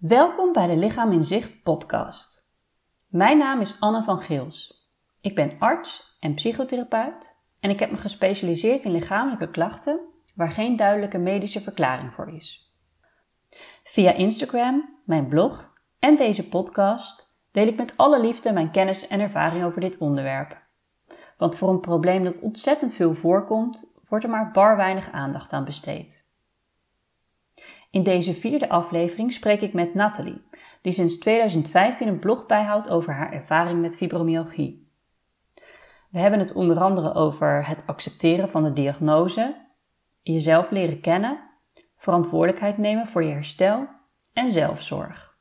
Welkom bij de Lichaam in Zicht podcast. Mijn naam is Anne van Geels. Ik ben arts en psychotherapeut en ik heb me gespecialiseerd in lichamelijke klachten waar geen duidelijke medische verklaring voor is. Via Instagram, mijn blog en deze podcast deel ik met alle liefde mijn kennis en ervaring over dit onderwerp. Want voor een probleem dat ontzettend veel voorkomt, wordt er maar bar weinig aandacht aan besteed. In deze vierde aflevering spreek ik met Nathalie, die sinds 2015 een blog bijhoudt over haar ervaring met fibromyalgie. We hebben het onder andere over het accepteren van de diagnose, jezelf leren kennen, verantwoordelijkheid nemen voor je herstel en zelfzorg.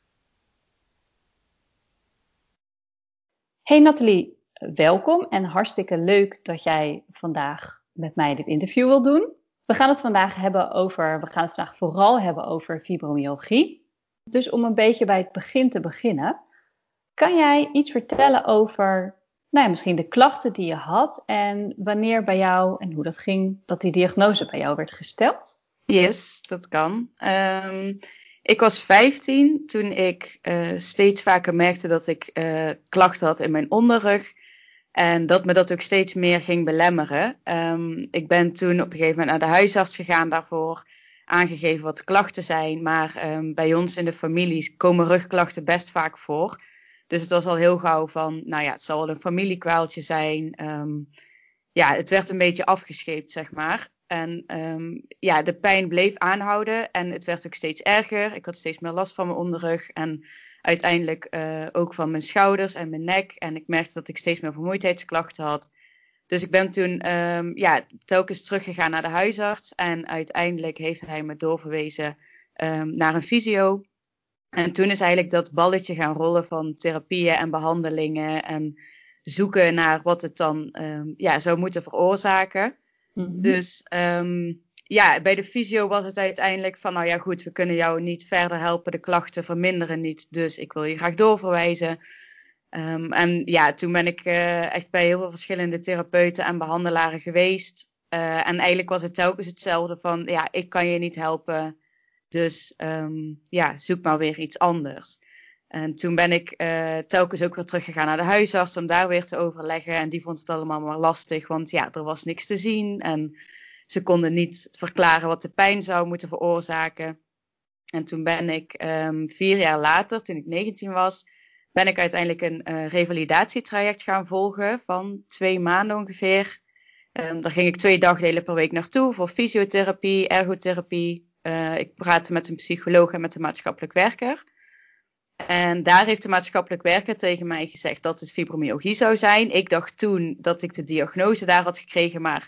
Hey Nathalie, welkom en hartstikke leuk dat jij vandaag met mij dit interview wil doen. We gaan het vandaag hebben over, we gaan het vandaag vooral hebben over fibromyalgie. Dus om een beetje bij het begin te beginnen, kan jij iets vertellen over, nou ja, misschien de klachten die je had en wanneer bij jou en hoe dat ging dat die diagnose bij jou werd gesteld? Yes, dat kan. Um, ik was 15 toen ik uh, steeds vaker merkte dat ik uh, klachten had in mijn onderrug. En dat me dat ook steeds meer ging belemmeren. Um, ik ben toen op een gegeven moment naar de huisarts gegaan daarvoor. Aangegeven wat klachten zijn. Maar um, bij ons in de familie komen rugklachten best vaak voor. Dus het was al heel gauw van, nou ja, het zal wel een familiekwaaltje zijn. Um, ja, het werd een beetje afgescheept, zeg maar. En ja, de pijn bleef aanhouden en het werd ook steeds erger. Ik had steeds meer last van mijn onderrug en uiteindelijk uh, ook van mijn schouders en mijn nek. En ik merkte dat ik steeds meer vermoeidheidsklachten had. Dus ik ben toen um, ja, telkens teruggegaan naar de huisarts. En uiteindelijk heeft hij me doorverwezen um, naar een fysio. En toen is eigenlijk dat balletje gaan rollen van therapieën en behandelingen. En zoeken naar wat het dan um, ja, zou moeten veroorzaken. Mm-hmm. Dus um, ja, bij de fysio was het uiteindelijk van, nou ja goed, we kunnen jou niet verder helpen, de klachten verminderen niet, dus ik wil je graag doorverwijzen. Um, en ja, toen ben ik uh, echt bij heel veel verschillende therapeuten en behandelaren geweest. Uh, en eigenlijk was het telkens hetzelfde van, ja, ik kan je niet helpen, dus um, ja, zoek maar weer iets anders. En toen ben ik uh, telkens ook weer teruggegaan naar de huisarts om daar weer te overleggen. En die vond het allemaal maar lastig, want ja, er was niks te zien. En ze konden niet verklaren wat de pijn zou moeten veroorzaken. En toen ben ik um, vier jaar later, toen ik 19 was, ben ik uiteindelijk een uh, revalidatietraject gaan volgen van twee maanden ongeveer. Um, daar ging ik twee dagdelen per week naartoe voor fysiotherapie, ergotherapie. Uh, ik praatte met een psycholoog en met een maatschappelijk werker. En daar heeft de maatschappelijk werker tegen mij gezegd dat het fibromyalgie zou zijn. Ik dacht toen dat ik de diagnose daar had gekregen, maar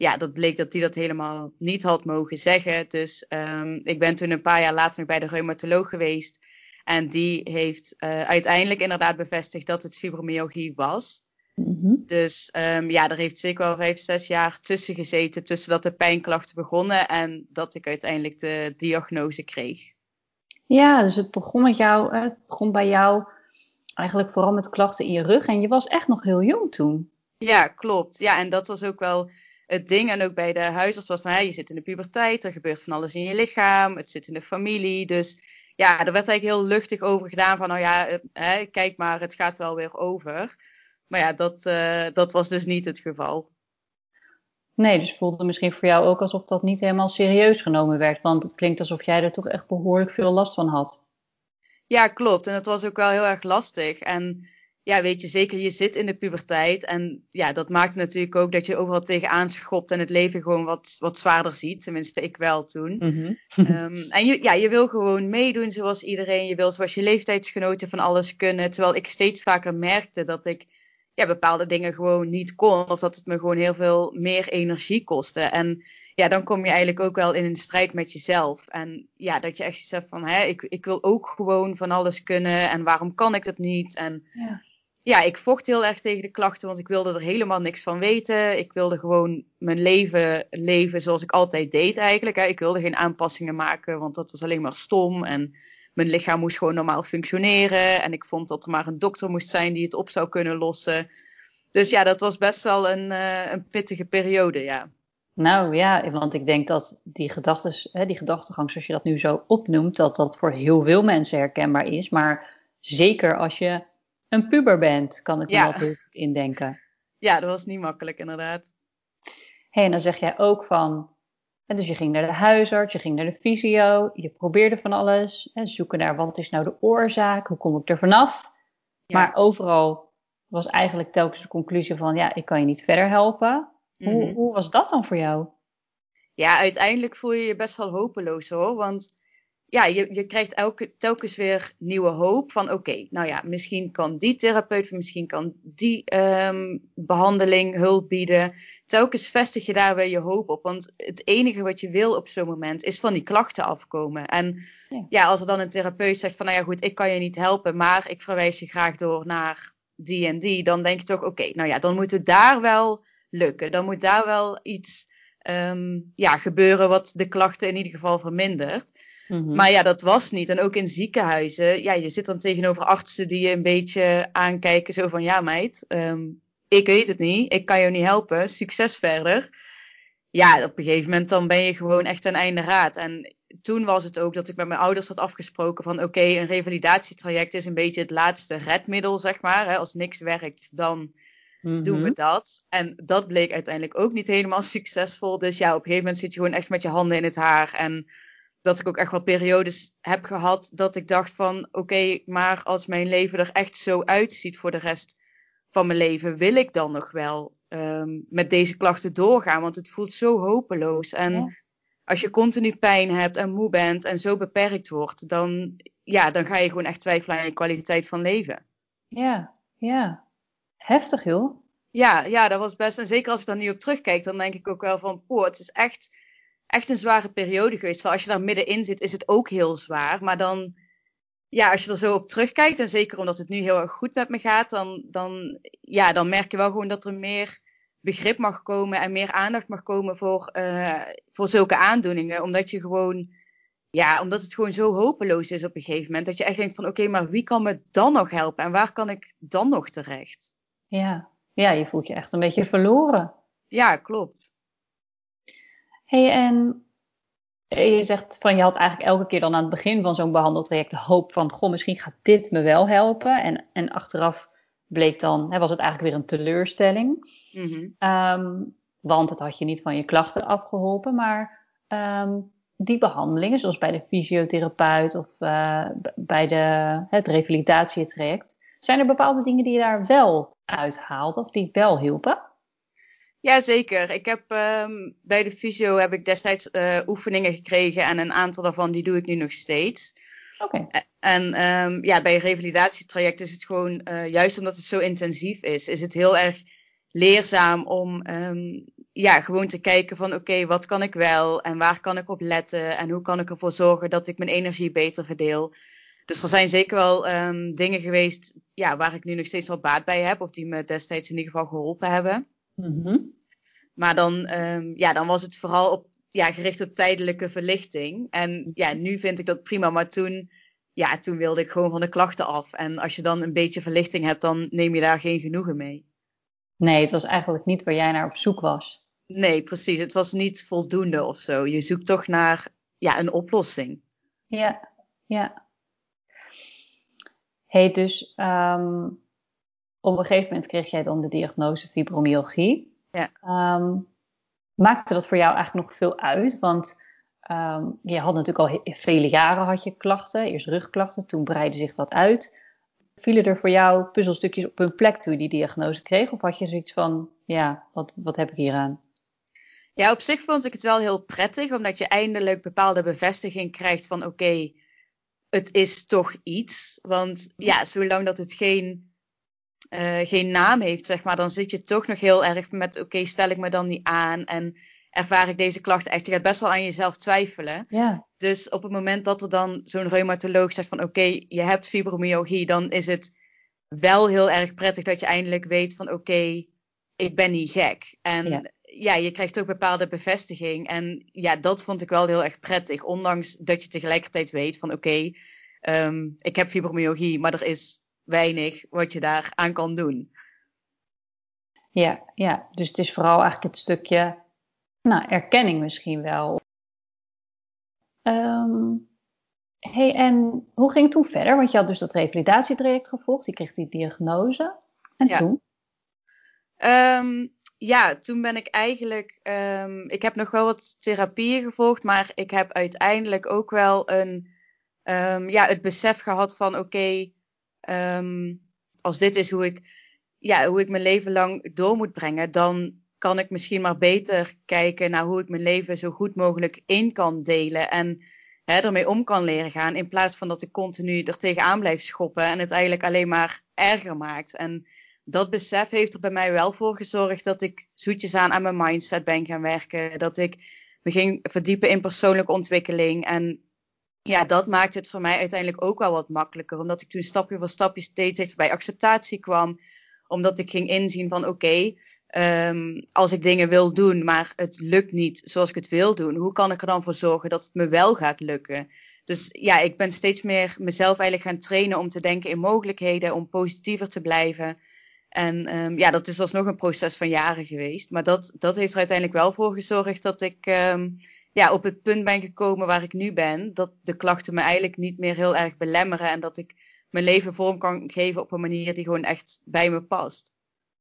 ja, dat bleek dat die dat helemaal niet had mogen zeggen. Dus um, ik ben toen een paar jaar later nog bij de reumatoloog geweest. En die heeft uh, uiteindelijk inderdaad bevestigd dat het fibromyalgie was. Mm-hmm. Dus um, ja, er heeft zeker wel vijf, zes jaar tussen gezeten. Tussen dat de pijnklachten begonnen en dat ik uiteindelijk de diagnose kreeg. Ja, dus het begon met jou, het begon bij jou eigenlijk vooral met klachten in je rug. En je was echt nog heel jong toen. Ja, klopt. Ja, en dat was ook wel het ding. En ook bij de huisarts was van, hey, je zit in de puberteit, er gebeurt van alles in je lichaam, het zit in de familie. Dus ja, er werd eigenlijk heel luchtig over gedaan van, nou ja, hè, kijk maar, het gaat wel weer over. Maar ja, dat, uh, dat was dus niet het geval. Nee, dus voelde misschien voor jou ook alsof dat niet helemaal serieus genomen werd. Want het klinkt alsof jij er toch echt behoorlijk veel last van had. Ja, klopt. En het was ook wel heel erg lastig. En ja, weet je, zeker je zit in de puberteit. En ja, dat maakt natuurlijk ook dat je overal tegenaan schopt en het leven gewoon wat, wat zwaarder ziet. Tenminste, ik wel toen. Mm-hmm. um, en je, ja, je wil gewoon meedoen zoals iedereen. Je wil zoals je leeftijdsgenoten van alles kunnen. Terwijl ik steeds vaker merkte dat ik ja, bepaalde dingen gewoon niet kon. Of dat het me gewoon heel veel meer energie kostte. En ja, dan kom je eigenlijk ook wel in een strijd met jezelf. En ja, dat je echt zegt van, hè, ik, ik wil ook gewoon van alles kunnen. En waarom kan ik dat niet? En ja. ja, ik vocht heel erg tegen de klachten, want ik wilde er helemaal niks van weten. Ik wilde gewoon mijn leven leven zoals ik altijd deed eigenlijk. Hè. Ik wilde geen aanpassingen maken, want dat was alleen maar stom. En mijn lichaam moest gewoon normaal functioneren. En ik vond dat er maar een dokter moest zijn die het op zou kunnen lossen. Dus ja, dat was best wel een, uh, een pittige periode, ja. Nou ja, want ik denk dat die, gedachtes, hè, die gedachtegang, zoals je dat nu zo opnoemt, dat dat voor heel veel mensen herkenbaar is. Maar zeker als je een puber bent, kan ik me dat heel goed indenken. Ja, dat was niet makkelijk inderdaad. hey, en dan zeg jij ook van, dus je ging naar de huisarts, je ging naar de fysio, je probeerde van alles, hè, zoeken naar wat is nou de oorzaak, hoe kom ik er vanaf. Maar overal was eigenlijk telkens de conclusie van, ja, ik kan je niet verder helpen. Hoe, mhm. hoe was dat dan voor jou? Ja, uiteindelijk voel je je best wel hopeloos hoor. Want ja, je, je krijgt elke, telkens weer nieuwe hoop van oké, nou ja, misschien kan die therapeut, misschien kan die ehm, behandeling hulp bieden. Telkens vestig je daar weer je hoop op, want het enige wat je wil op zo'n moment is van die klachten afkomen. En ja. ja. als er dan een therapeut zegt van nou ja goed, ik kan je niet helpen, maar ik verwijs je graag door naar die en die, dan denk je toch oké, nou ja, dan moet het daar wel lukken. Dan moet daar wel iets um, ja, gebeuren wat de klachten in ieder geval vermindert. Mhm. Maar ja, dat was niet. En ook in ziekenhuizen, ja, je zit dan tegenover artsen die je een beetje aankijken, zo van ja meid, um, ik weet het niet, ik kan je niet helpen, succes verder. Ja, op een gegeven moment dan ben je gewoon echt een einde raad. En toen was het ook dat ik met mijn ouders had afgesproken van oké, een revalidatietraject is een beetje het laatste redmiddel, zeg maar. Hè. Als niks werkt, dan doen we mhm. dat. En dat bleek uiteindelijk ook niet helemaal succesvol. Dus ja, op een gegeven moment zit je gewoon echt met je handen in het haar. En dat ik ook echt wel periodes heb gehad dat ik dacht van oké, maar als mijn leven er echt zo uitziet voor de rest van mijn leven, wil ik dan nog wel um, met deze klachten doorgaan? Want het voelt zo hopeloos. En als je continu pijn hebt en moe bent en zo beperkt wordt, dan, ja, dan ga je gewoon echt twijfelen aan je kwaliteit van leven. Ja, ja. Heftig joh. Ja, ja, dat was best. En zeker als ik daar nu op terugkijk, dan denk ik ook wel van, poh, het is echt, echt een zware periode geweest. als je daar middenin zit, is het ook heel zwaar. Maar dan, ja, als je er zo op terugkijkt, en zeker omdat het nu heel erg goed met me gaat, dan, dan, ja, dan merk je wel gewoon dat er meer begrip mag komen en meer aandacht mag komen voor, uh, voor zulke aandoeningen. Omdat je gewoon, ja, omdat het gewoon zo hopeloos is op een gegeven moment. Dat je echt denkt van oké, maar wie kan me dan nog helpen en waar kan ik dan nog terecht? Ja. ja, je voelt je echt een beetje verloren. Ja, klopt. Hey, en je zegt van je had eigenlijk elke keer dan aan het begin van zo'n behandeltraject de hoop van, goh, misschien gaat dit me wel helpen. En, en achteraf bleek dan, hè, was het eigenlijk weer een teleurstelling. Mm want het had je niet van je klachten afgeholpen. Maar um, die behandelingen, zoals bij de fysiotherapeut of uh, bij de, het revalidatietraject, zijn er bepaalde dingen die je daar wel uithaalt of die wel hielpen? Jazeker. Ik heb um, bij de fysio heb ik destijds uh, oefeningen gekregen en een aantal daarvan die doe ik nu nog steeds. Oké. Okay. En um, ja, bij een revalidatietraject is het gewoon, uh, juist omdat het zo intensief is, is het heel erg leerzaam om um, ja, gewoon te kijken van oké, okay, wat kan ik wel en waar kan ik op letten en hoe kan ik ervoor zorgen dat ik mijn energie beter verdeel. Dus er zijn zeker wel dingen geweest ja, waar ik nu nog steeds wel baat bij heb. Of die me destijds in ieder geval geholpen hebben. Mm-hmm. Maar dan, um, ja, dan was het vooral op, ja, gericht op tijdelijke verlichting. En ja, nu vind ik dat prima. Maar toen, ja, toen wilde ik gewoon van de klachten af. En als je dan een beetje verlichting hebt, dan neem je daar geen genoegen mee. Nee, het was eigenlijk niet waar jij naar op zoek was. Nee, precies. Het was niet voldoende of zo. Je zoekt toch naar ja, een oplossing. Ja, ja hey, dus um, op een gegeven moment kreeg jij dan de diagnose fibromyalgie. Ja. Um, maakte dat voor jou eigenlijk nog veel uit? Want um, je had natuurlijk al vele jaren had je klachten. Eerst rugklachten, toen breidde zich dat uit. Vielen er voor jou puzzelstukjes op hun plek toen je die diagnose kreeg? Of had je zoiets van, ja, wat, wat heb ik hier aan? Ja, op zich vond ik het wel heel prettig, omdat je eindelijk bepaalde bevestiging krijgt van oké, het is toch iets. Want ja, zolang dat het geen, uh, geen naam heeft, zeg maar, dan zit je toch nog heel erg met: oké, stel ik me dan niet aan en ervaar ik deze klachten echt? Je gaat best wel aan jezelf twijfelen. Ja. Dus op het moment dat er dan zo'n reumatoloog zegt van: oké, je hebt fibromyalgie, dan is het wel heel erg prettig dat je eindelijk weet van: oké, ik ben niet gek. En ja ja, je krijgt ook bepaalde bevestiging. En ja, dat vond ik wel heel erg prettig. Ondanks dat je tegelijkertijd weet van oké, um, ik heb fibromyalgie, maar er is weinig wat je daar aan kan doen. Ja, ja, dus het is vooral eigenlijk het stukje nou, erkenning misschien wel. Um, hey, en hoe ging het toen verder? Want je had dus dat revalidatietraject gevolgd, je kreeg die diagnose. En toen? Um, ja, toen ben ik eigenlijk. Um, ik heb nog wel wat therapieën gevolgd, maar ik heb uiteindelijk ook wel een. ja, het besef gehad van: oké, als dit is hoe ik, ja, hoe ik mijn leven lang door moet brengen, dan kan ik misschien maar beter kijken naar hoe ik mijn leven zo goed mogelijk in kan delen. En hè, ermee om kan leren gaan. In plaats van dat ik continu er tegenaan blijf schoppen en het eigenlijk alleen maar erger maakt. En dat besef heeft er bij mij wel voor gezorgd dat ik zoetjes aan aan mijn mindset ben gaan werken. Dat ik me ging verdiepen in persoonlijke ontwikkeling. En ja, dat maakt het voor mij uiteindelijk ook wel wat makkelijker. Omdat ik toen stapje voor stapje steeds dichter bij acceptatie kwam omdat ik ging inzien van oké, um, als ik dingen wil doen, maar het lukt niet zoals ik het wil doen, hoe kan ik er dan voor zorgen dat het me wel gaat lukken? Dus ja, ik ben steeds meer mezelf eigenlijk gaan trainen om te denken in mogelijkheden, om positiever te blijven. En um, ja, dat is alsnog een proces van jaren geweest. Maar dat, dat heeft er uiteindelijk wel voor gezorgd dat ik um, ja, op het punt ben gekomen waar ik nu ben. Dat de klachten me eigenlijk niet meer heel erg belemmeren. En dat ik mijn leven vorm kan geven op een manier die gewoon echt bij me past.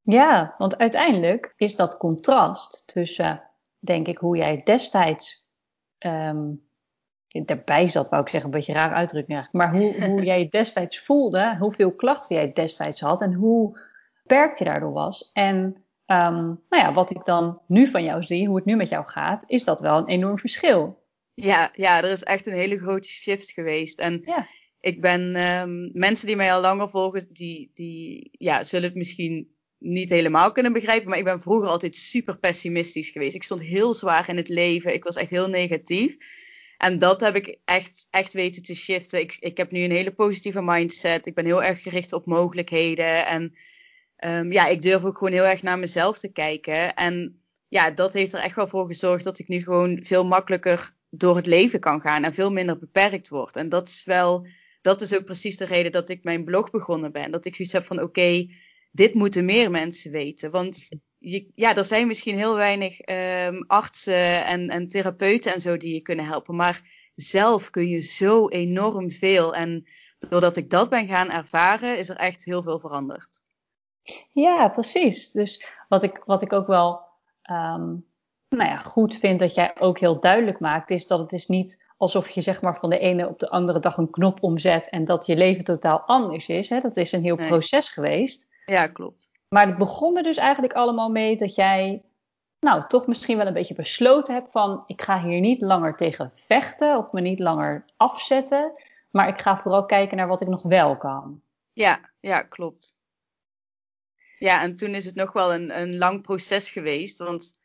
Ja, want uiteindelijk is dat contrast tussen, denk ik, hoe jij destijds um, erbij zat, wou ik zeggen, een beetje raar uitdrukking maar hoe, hoe jij destijds voelde, hoeveel klachten jij destijds had en hoe beperkt je daardoor was. En um, nou ja, wat ik dan nu van jou zie, hoe het nu met jou gaat, is dat wel een enorm verschil. Ja, ja, er is echt een hele grote shift geweest. En ja ik ben um, mensen die mij al langer volgen, die, die ja, zullen het misschien niet helemaal kunnen begrijpen. Maar ik ben vroeger altijd super pessimistisch geweest. Ik stond heel zwaar in het leven. Ik was echt heel negatief. En dat heb ik echt, echt weten te shiften. Ik, ik heb nu een hele positieve mindset. Ik ben heel erg gericht op mogelijkheden. En um, ja, ik durf ook gewoon heel erg naar mezelf te kijken. En ja, dat heeft er echt wel voor gezorgd dat ik nu gewoon veel makkelijker door het leven kan gaan. En veel minder beperkt word. En dat is wel dat is ook precies de reden dat ik mijn blog begonnen ben. Dat ik zoiets heb van oké, dit moeten meer mensen weten. Want je, ja, er zijn misschien heel weinig um, artsen en, en therapeuten en zo die je kunnen helpen. Maar zelf kun je zo enorm veel. En doordat ik dat ben gaan ervaren, is er echt heel veel veranderd. Ja, precies. Dus wat ik, wat ik ook wel um, nou ja, goed vind dat jij ook heel duidelijk maakt, is dat het is niet alsof je zeg maar van de ene op de andere dag een knop omzet en dat je leven totaal anders is. Hè? Dat is een heel proces geweest. Ja, klopt. Maar het begon er dus eigenlijk allemaal mee dat jij, nou, toch misschien wel een beetje besloten hebt van, ik ga hier niet langer tegen vechten of me niet langer afzetten, maar ik ga vooral kijken naar wat ik nog wel kan. Ja, ja, klopt. Ja, en toen is het nog wel een, een lang proces geweest, want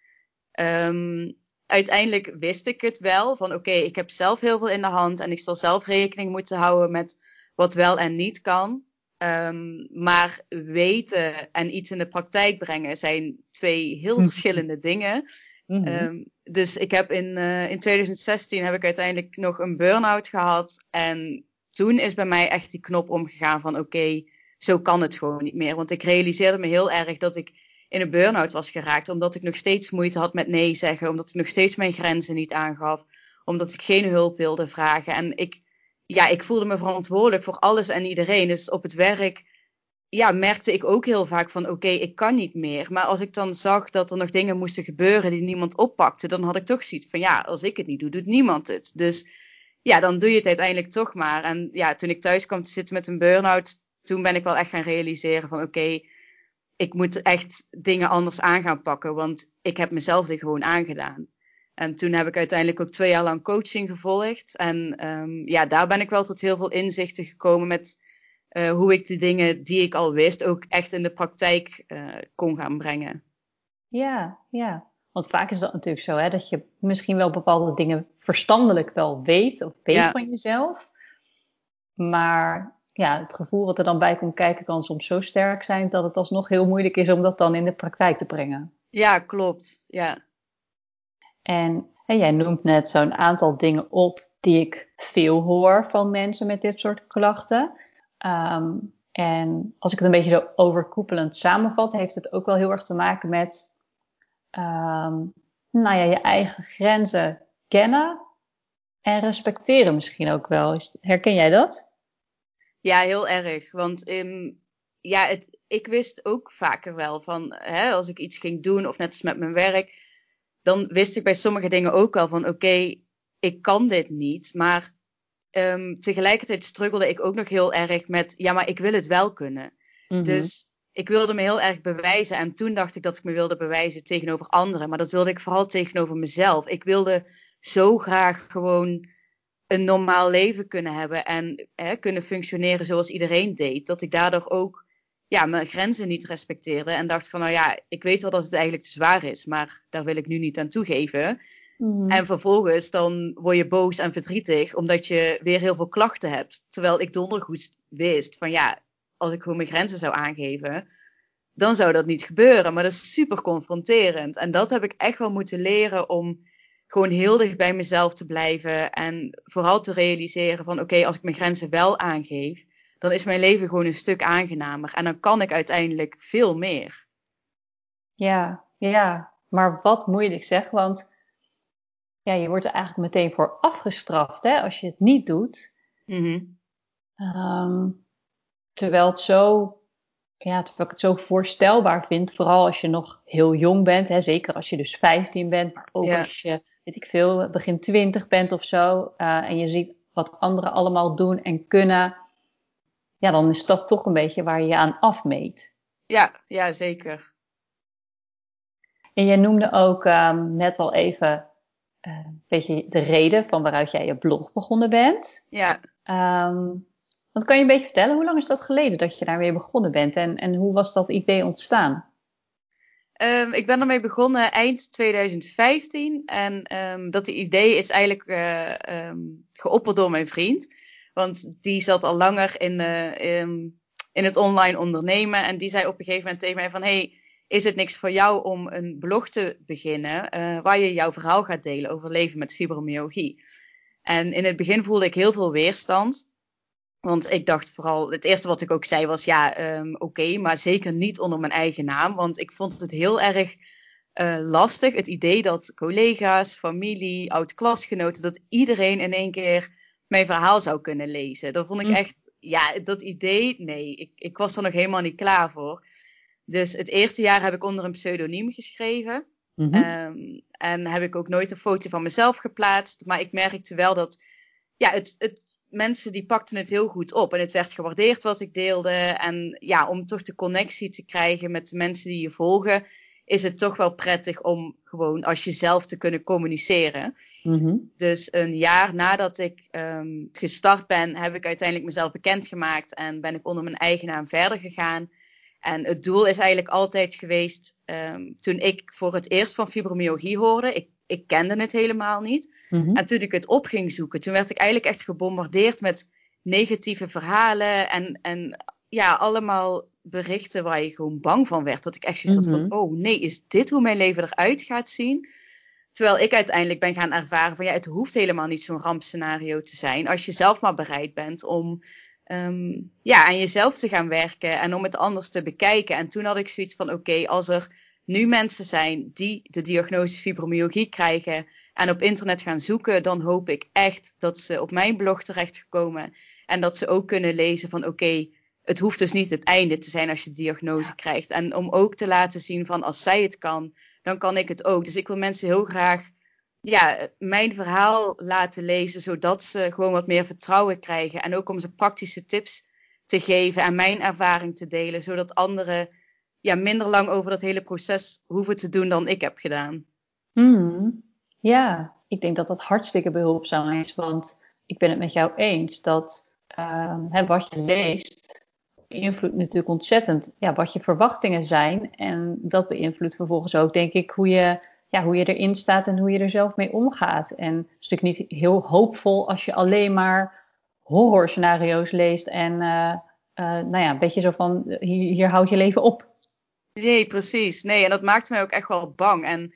um, uiteindelijk wist ik het wel. Van oké, ik heb zelf heel veel in de hand en ik zal zelf rekening moeten houden met wat wel en niet kan. Um, maar weten en iets in de praktijk brengen zijn twee heel mhm. verschillende dingen. Mm um, dus ik heb in, uh, in 2016 heb ik uiteindelijk nog een burn-out gehad. En toen is bij mij echt die knop omgegaan van oké, zo kan het gewoon niet meer. Want ik realiseerde me heel erg dat ik in een burn-out was geraakt. Omdat ik nog steeds moeite had met nee zeggen. Omdat ik nog steeds mijn grenzen niet aangaf. Omdat ik geen hulp wilde vragen. En ik, ja, ik voelde me verantwoordelijk voor alles en iedereen. Dus op het werk ja, merkte ik ook heel vaak van oké, ik kan niet meer. Maar als ik dan zag dat er nog dingen moesten gebeuren die niemand oppakte, dan had ik toch zoiets van ja, als ik het niet doe, doet niemand het. Dus ja, dan doe je het uiteindelijk toch maar. En ja, toen ik thuis kwam te zitten met een burn-out, toen ben ik wel echt gaan realiseren van oké, ik moet echt dingen anders aan gaan pakken, want ik heb mezelf dit gewoon aangedaan. En toen heb ik uiteindelijk ook twee jaar lang coaching gevolgd. En um, ja, daar ben ik wel tot heel veel inzichten gekomen met uh, hoe ik de dingen die ik al wist ook echt in de praktijk uh, kon gaan brengen. Ja, ja. Want vaak is dat natuurlijk zo, hè, dat je misschien wel bepaalde dingen verstandelijk wel weet of weet van jezelf. Maar ja, het gevoel wat er dan bij komt kijken kan soms zo sterk zijn dat het alsnog heel moeilijk is om dat dan in de praktijk te brengen. Ja, klopt. Ja. En, en jij noemt net zo'n aantal dingen op die ik veel hoor van mensen met dit soort klachten. Um, en als ik het een beetje zo overkoepelend samenvat, heeft het ook wel heel erg te maken met um, nou ja, je eigen grenzen kennen en respecteren misschien ook wel. Herken jij dat? Ja, heel erg. Want um, ja, het, ik wist ook vaker wel van hè, als ik iets ging doen of net als met mijn werk, dan wist ik bij sommige dingen ook wel van oké, ik kan dit niet. Maar um, tegelijkertijd struggelde ik ook nog heel erg met ja, maar ik wil het wel kunnen. Mm -hmm. Dus ik wilde me heel erg bewijzen. En toen dacht ik dat ik me wilde bewijzen tegenover anderen. Maar dat wilde ik vooral tegenover mezelf. Ik wilde zo graag gewoon een normaal leven kunnen hebben. En hè, kunnen functioneren zoals iedereen deed. Dat ik daardoor ook ja, mijn grenzen niet respecteerde. En dacht van, nou ja, ik weet wel dat het eigenlijk te zwaar is. Maar daar wil ik nu niet aan toegeven. Mm. En vervolgens dan word je boos en verdrietig. Omdat je weer heel veel klachten hebt. Terwijl ik dondergoed wist van ja, als ik gewoon mijn grenzen zou aangeven, dan zou dat niet gebeuren. Maar dat is super confronterend. En dat heb ik echt wel moeten leren om gewoon heel dicht bij mezelf te blijven. En vooral te realiseren van oké, als ik mijn grenzen wel aangeef, dan is mijn leven gewoon een stuk aangenamer. En dan kan ik uiteindelijk veel meer. Ja, ja. Maar wat moeilijk zeg, want ja, je wordt er eigenlijk meteen voor afgestraft hè, als je het niet doet. Mm -hmm. Terwijl het zo, ja, terwijl ik het zo voorstelbaar vind, vooral als je nog heel jong bent, hè, zeker als je dus 15 bent, maar ook als je, weet ik veel, begin 20 bent of zo, uh, en je ziet wat anderen allemaal doen en kunnen, ja, dan is dat toch een beetje waar je je aan afmeet. Ja, ja, zeker. En jij noemde ook um, net al even, uh, weet je, de reden van waaruit jij je blog begonnen bent. Ja. Um, want kan je een beetje vertellen, hoe lang is dat geleden dat je daar weer begonnen bent en, en hoe was dat idee ontstaan? Um, ik ben ermee begonnen eind 2015 en um, dat idee is eigenlijk uh, geopperd door mijn vriend. Want die zat al langer in, uh, in, in, het online ondernemen en die zei op een gegeven moment tegen mij van hey, is het niks voor jou om een blog te beginnen uh, waar je jouw verhaal gaat delen over leven met fibromyalgie? En in het begin voelde ik heel veel weerstand. Want ik dacht vooral, het eerste wat ik ook zei was ja, um, oké, okay, maar zeker niet onder mijn eigen naam. Want ik vond het heel erg uh, lastig, het idee dat collega's, familie, oud-klasgenoten, dat iedereen in één keer mijn verhaal zou kunnen lezen. Dat vond ik mm. echt, ja, dat idee, nee, ik, ik was er nog helemaal niet klaar voor. Dus het eerste jaar heb ik onder een pseudoniem geschreven. Mm -hmm. um, en heb ik ook nooit een foto van mezelf geplaatst. Maar ik merkte wel dat, ja, het, het mensen die pakten het heel goed op. En het werd gewaardeerd wat ik deelde. En ja, om toch de connectie te krijgen met de mensen die je volgen, is het toch wel prettig om gewoon als jezelf te kunnen communiceren. Mm-hmm. Dus een jaar nadat ik um, gestart ben, heb ik uiteindelijk mezelf bekendgemaakt en ben ik onder mijn eigen naam verder gegaan. En het doel is eigenlijk altijd geweest, um, toen ik voor het eerst van fibromyalgie hoorde, ik ik kende het helemaal niet. Mm-hmm. En toen ik het op ging zoeken, toen werd ik eigenlijk echt gebombardeerd met negatieve verhalen en, en ja, allemaal berichten waar je gewoon bang van werd. Dat ik echt zoiets van, oh nee, is dit hoe mijn leven eruit gaat zien? Terwijl ik uiteindelijk ben gaan ervaren van ja, het hoeft helemaal niet zo'n rampscenario te zijn. Als je zelf maar bereid bent om um, ja, aan jezelf te gaan werken en om het anders te bekijken. En toen had ik zoiets van oké, okay, als er nu mensen zijn die de diagnose fibromyalgie krijgen en op internet gaan zoeken, dan hoop ik echt dat ze op mijn blog terechtgekomen en dat ze ook kunnen lezen van oké, okay, het hoeft dus niet het einde te zijn als je de diagnose ja. krijgt. En om ook te laten zien van als zij het kan, dan kan ik het ook. Dus ik wil mensen heel graag ja, mijn verhaal laten lezen, zodat ze gewoon wat meer vertrouwen krijgen. En ook om ze praktische tips te geven en mijn ervaring te delen, zodat anderen ja, minder lang over dat hele proces hoeven te doen dan ik heb gedaan. Mm, ja, ik denk dat dat hartstikke behulpzaam is. Want ik ben het met jou eens dat uh, hè, wat je leest beïnvloedt natuurlijk ontzettend ja, wat je verwachtingen zijn. En dat beïnvloedt vervolgens ook, denk ik, hoe je, ja, hoe je erin staat en hoe je er zelf mee omgaat. En het is natuurlijk niet heel hoopvol als je alleen maar horrorscenario's leest en uh, uh, nou ja, een beetje zo van hier, hier houd je leven op. Nee, precies. Nee, en dat maakt mij ook echt wel bang. En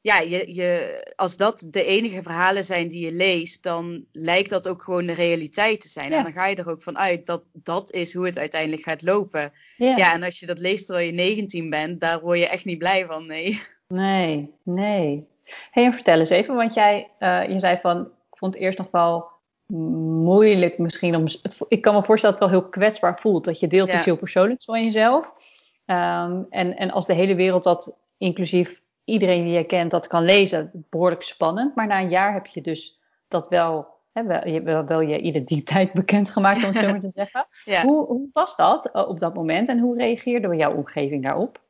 ja, je, je, als dat de enige verhalen zijn die je leest, dan lijkt dat ook gewoon de realiteit te zijn. Ja. En dan ga je er ook van uit dat dat is hoe het uiteindelijk gaat lopen. Ja. ja, en als je dat leest terwijl je 19 bent, daar word je echt niet blij van, nee. Nee, nee. Hey, en vertel eens even, want jij uh, je zei van, ik vond het eerst nog wel moeilijk misschien om. Het, ik kan me voorstellen dat het wel heel kwetsbaar voelt. Dat je deelt ja. iets heel persoonlijks van jezelf. Um, en, en als de hele wereld dat, inclusief iedereen die je kent, dat kan lezen, behoorlijk spannend. Maar na een jaar heb je dus dat wel, hè, wel, je, wel, wel je identiteit bekendgemaakt, om het zo maar te zeggen. Ja. Hoe, hoe was dat uh, op dat moment en hoe reageerde jouw omgeving daarop?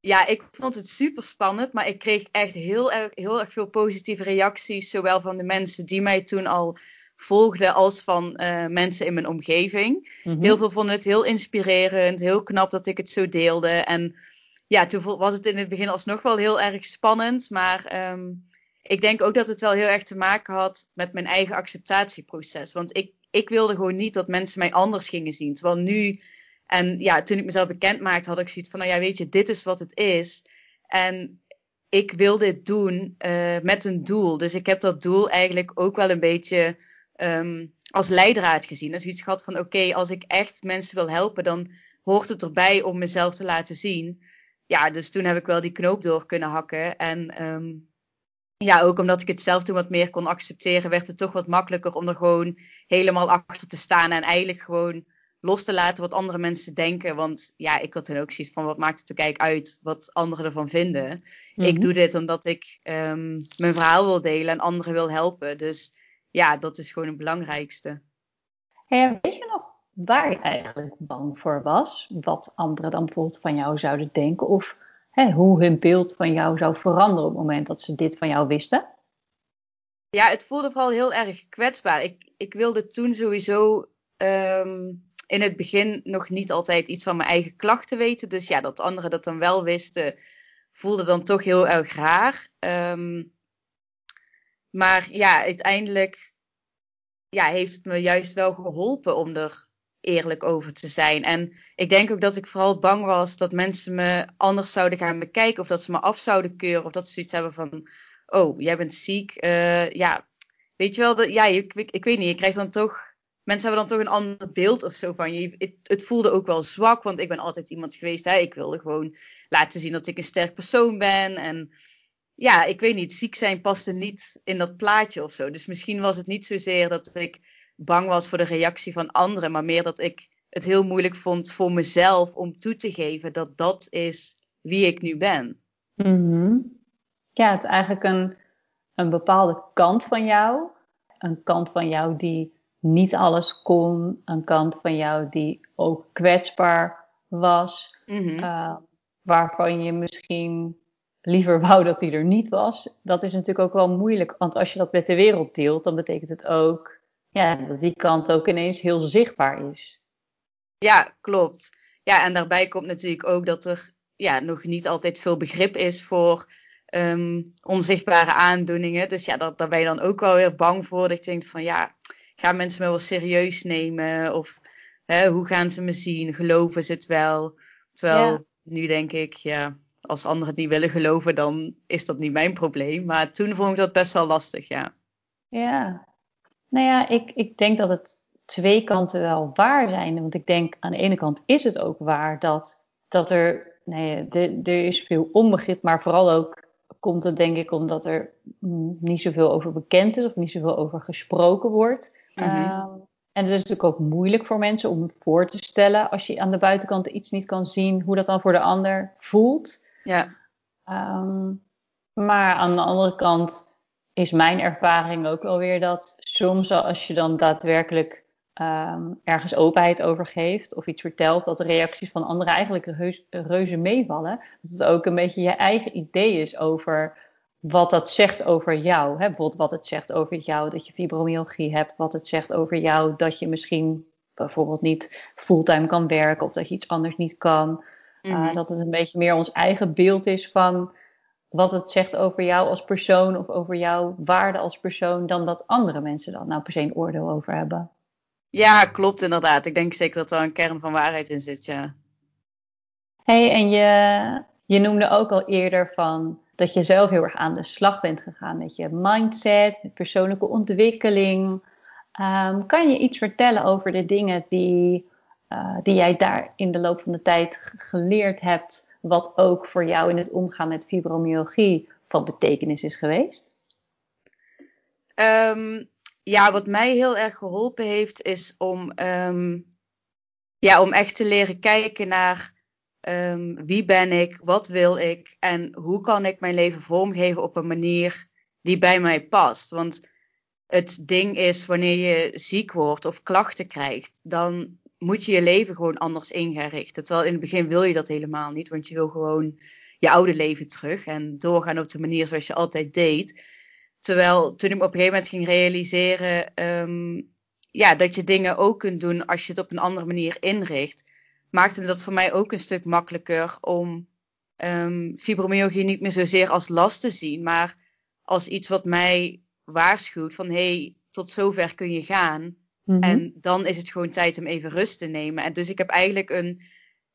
Ja, ik vond het super spannend, maar ik kreeg echt heel erg, heel erg veel positieve reacties, zowel van de mensen die mij toen al volgde als van uh, mensen in mijn omgeving. Mm -hmm. Heel veel vonden het heel inspirerend, heel knap dat ik het zo deelde. En ja, toen was het in het begin alsnog wel heel erg spannend. Maar um, ik denk ook dat het wel heel erg te maken had met mijn eigen acceptatieproces. Want ik, ik wilde gewoon niet dat mensen mij anders gingen zien. Terwijl nu, en ja, toen ik mezelf bekend maakte, had ik zoiets van, nou ja, weet je, dit is wat het is. En ik wil dit doen uh, met een doel. Dus ik heb dat doel eigenlijk ook wel een beetje um, als leidraad gezien. Dus iets gehad van oké, okay, als ik echt mensen wil helpen, dan hoort het erbij om mezelf te laten zien. Ja, dus toen heb ik wel die knoop door kunnen hakken. En um, ja, ook omdat ik het zelf toen wat meer kon accepteren, werd het toch wat makkelijker om er gewoon helemaal achter te staan. En eigenlijk gewoon los te laten wat andere mensen denken. Want ja, ik had dan ook zoiets van, wat maakt het er kijk uit wat anderen ervan vinden. Mm -hmm. Ik doe dit omdat ik um, mijn verhaal wil delen en anderen wil helpen. Dus ja, dat is gewoon het belangrijkste. Hey, weet je nog waar je eigenlijk bang voor was? Wat anderen dan bijvoorbeeld van jou zouden denken? Of hè, hoe hun beeld van jou zou veranderen op het moment dat ze dit van jou wisten? Ja, het voelde vooral heel erg kwetsbaar. Ik, ik wilde toen sowieso um, in het begin nog niet altijd iets van mijn eigen klachten weten. Dus ja, dat anderen dat dan wel wisten, voelde dan toch heel erg raar. Um, maar ja, uiteindelijk ja, heeft het me juist wel geholpen om er eerlijk over te zijn. En ik denk ook dat ik vooral bang was dat mensen me anders zouden gaan bekijken. Of dat ze me af zouden keuren. Of dat ze zoiets hebben van, oh, jij bent ziek. Uh, ja, weet je wel, dat, ja, ik, ik, ik weet niet, je krijgt dan toch... Mensen hebben dan toch een ander beeld of zo van je. Het, het, voelde ook wel zwak, want ik ben altijd iemand geweest. Hè? Ik wilde gewoon laten zien dat ik een sterk persoon ben. En ja, ik weet niet, ziek zijn paste niet in dat plaatje of zo. Dus misschien was het niet zozeer dat ik bang was voor de reactie van anderen, maar meer dat ik het heel moeilijk vond voor mezelf om toe te geven dat dat is wie ik nu ben. Mm-hmm. Ja, het is eigenlijk een, een bepaalde kant van jou. Een kant van jou die niet alles kon. Een kant van jou die ook kwetsbaar was. Mm-hmm. Uh, waarvan je misschien liever wou dat hij er niet was. Dat is natuurlijk ook wel moeilijk. Want als je dat met de wereld deelt, dan betekent het ook ja, dat die kant ook ineens heel zichtbaar is. Ja, klopt. Ja, en daarbij komt natuurlijk ook dat er ja, nog niet altijd veel begrip is voor um, onzichtbare aandoeningen. Dus ja, daar, daar ben je dan ook wel weer bang voor. Dat je denkt van ja, gaan mensen me wel serieus nemen? Of hè, hoe gaan ze me zien? Geloven ze het wel? Terwijl ja. nu denk ik, ja, als anderen het niet willen geloven, dan is dat niet mijn probleem. Maar toen vond ik dat best wel lastig, ja. Ja, nou ja, ik, ik denk dat het twee kanten wel waar zijn. Want ik denk aan de ene kant is het ook waar dat, dat er, nee, de, er is veel onbegrip, maar vooral ook komt het denk ik omdat er niet zoveel over bekend is of niet zoveel over gesproken wordt. Mm-hmm. Uh, en het is natuurlijk ook moeilijk voor mensen om voor te stellen als je aan de buitenkant iets niet kan zien, hoe dat dan voor de ander voelt. Ja. Um, maar aan de andere kant is mijn ervaring ook alweer dat soms als je dan daadwerkelijk um, ergens openheid over geeft of iets vertelt, dat de reacties van anderen eigenlijk reuze meevallen. Dat het ook een beetje je eigen idee is over wat dat zegt over jou. Hè? Bijvoorbeeld wat het zegt over jou dat je fibromyalgie hebt, wat het zegt over jou dat je misschien bijvoorbeeld niet fulltime kan werken of dat je iets anders niet kan. Mm-hmm. Uh, dat het een beetje meer ons eigen beeld is van wat het zegt over jou als persoon of over jouw waarde als persoon, dan dat andere mensen dan nou per se een oordeel over hebben. Ja, klopt inderdaad. Ik denk zeker dat er een kern van waarheid in zit, ja. hey, en je, je noemde ook al eerder van dat je zelf heel erg aan de slag bent gegaan met je mindset, met persoonlijke ontwikkeling. Um, kan je iets vertellen over de dingen die uh, die jij daar in de loop van de tijd geleerd hebt, wat ook voor jou in het omgaan met fibromyalgie van betekenis is geweest? Um, ja, wat mij heel erg geholpen heeft, is om, um, ja, om echt te leren kijken naar um, wie ben ik, wat wil ik en hoe kan ik mijn leven vormgeven op een manier die bij mij past. Want het ding is, wanneer je ziek wordt of klachten krijgt, dan moet je je leven gewoon anders in. Terwijl in het begin wil je dat helemaal niet, want je wil gewoon je oude leven terug en doorgaan op de manier zoals je altijd deed. Terwijl toen ik op een gegeven moment ging realiseren um, ja, dat je dingen ook kunt doen als je het op een andere manier inricht, maakte dat voor mij ook een stuk makkelijker om um, fibromyalgie niet meer zozeer als last te zien, maar als iets wat mij waarschuwt van hé, hey, tot zover kun je gaan. Mm -hmm. En dan is het gewoon tijd om even rust te nemen. En dus ik heb eigenlijk een,